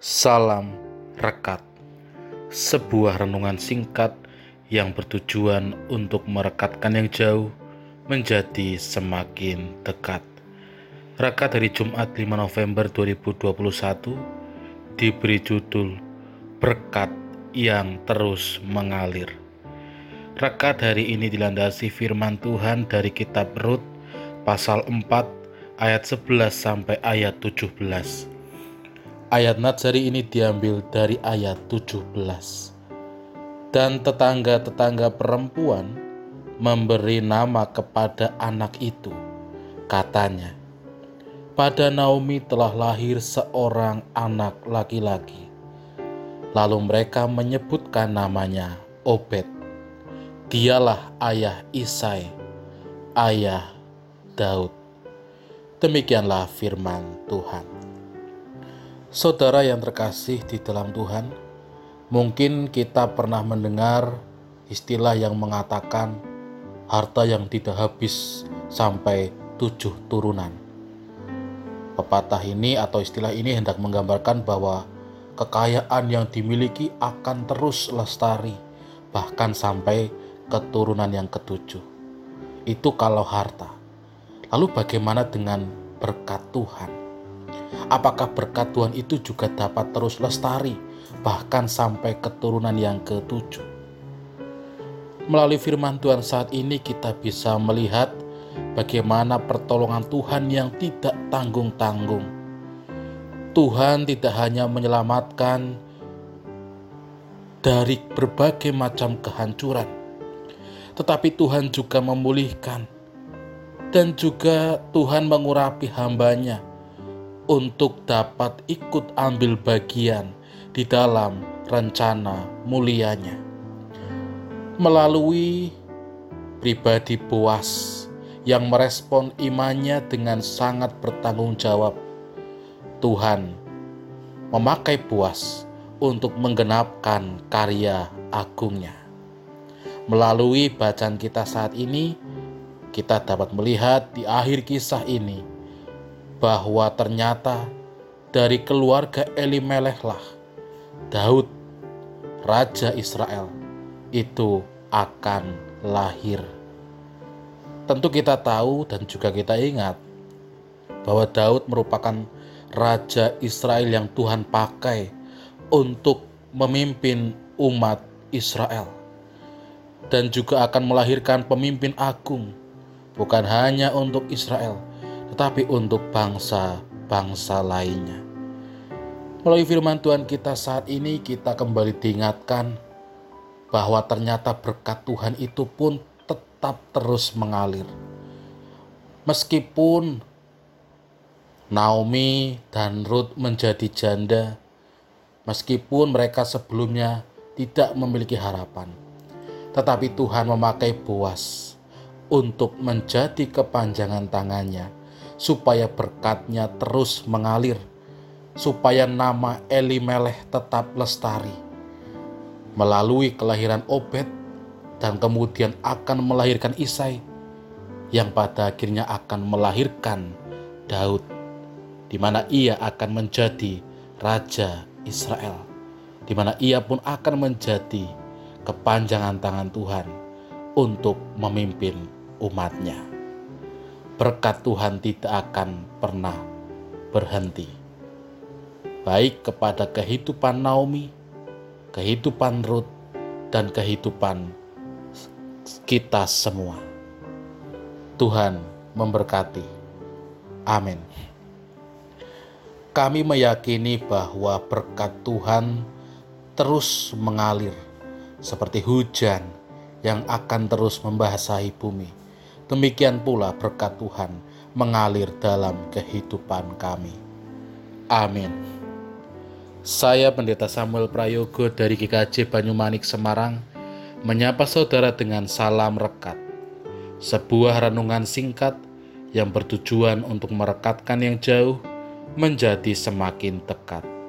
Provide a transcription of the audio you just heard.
Salam Rekat Sebuah renungan singkat yang bertujuan untuk merekatkan yang jauh menjadi semakin dekat. Rekat dari Jumat 5 November 2021 diberi judul Berkat yang terus mengalir. Rekat hari ini dilandasi firman Tuhan dari kitab Rut pasal 4 ayat 11 sampai ayat 17 Ayat Natsari ini diambil dari ayat 17. Dan tetangga-tetangga perempuan memberi nama kepada anak itu. Katanya, pada Naomi telah lahir seorang anak laki-laki. Lalu mereka menyebutkan namanya Obed. Dialah ayah Isai, ayah Daud. Demikianlah firman Tuhan. Saudara yang terkasih di dalam Tuhan, mungkin kita pernah mendengar istilah yang mengatakan harta yang tidak habis sampai tujuh turunan. Pepatah ini atau istilah ini hendak menggambarkan bahwa kekayaan yang dimiliki akan terus lestari, bahkan sampai keturunan yang ketujuh. Itu kalau harta. Lalu bagaimana dengan berkat Tuhan? Apakah berkat Tuhan itu juga dapat terus lestari, bahkan sampai keturunan yang ketujuh? Melalui firman Tuhan saat ini kita bisa melihat bagaimana pertolongan Tuhan yang tidak tanggung-tanggung. Tuhan tidak hanya menyelamatkan dari berbagai macam kehancuran, tetapi Tuhan juga memulihkan dan juga Tuhan mengurapi hambanya untuk dapat ikut ambil bagian di dalam rencana mulianya. Melalui pribadi Boas yang merespon imannya dengan sangat bertanggung jawab, Tuhan memakai Boas untuk menggenapkan karya agungnya. Melalui bacaan kita saat ini, kita dapat melihat di akhir kisah ini bahwa ternyata dari keluarga Elimelehlah Daud raja Israel itu akan lahir. Tentu kita tahu dan juga kita ingat bahwa Daud merupakan raja Israel yang Tuhan pakai untuk memimpin umat Israel dan juga akan melahirkan pemimpin agung bukan hanya untuk Israel tetapi untuk bangsa-bangsa lainnya. Melalui firman Tuhan kita saat ini, kita kembali diingatkan bahwa ternyata berkat Tuhan itu pun tetap terus mengalir. Meskipun Naomi dan Ruth menjadi janda, meskipun mereka sebelumnya tidak memiliki harapan, tetapi Tuhan memakai Boas untuk menjadi kepanjangan tangannya supaya berkatnya terus mengalir, supaya nama Elimeleh tetap lestari. Melalui kelahiran Obed dan kemudian akan melahirkan Isai, yang pada akhirnya akan melahirkan Daud, di mana ia akan menjadi Raja Israel, di mana ia pun akan menjadi kepanjangan tangan Tuhan untuk memimpin umatnya berkat Tuhan tidak akan pernah berhenti. Baik kepada kehidupan Naomi, kehidupan Ruth, dan kehidupan kita semua. Tuhan memberkati. Amin. Kami meyakini bahwa berkat Tuhan terus mengalir seperti hujan yang akan terus membasahi bumi demikian pula berkat Tuhan mengalir dalam kehidupan kami. Amin. Saya Pendeta Samuel Prayogo dari GKJ Banyumanik Semarang menyapa saudara dengan salam rekat. Sebuah renungan singkat yang bertujuan untuk merekatkan yang jauh menjadi semakin dekat.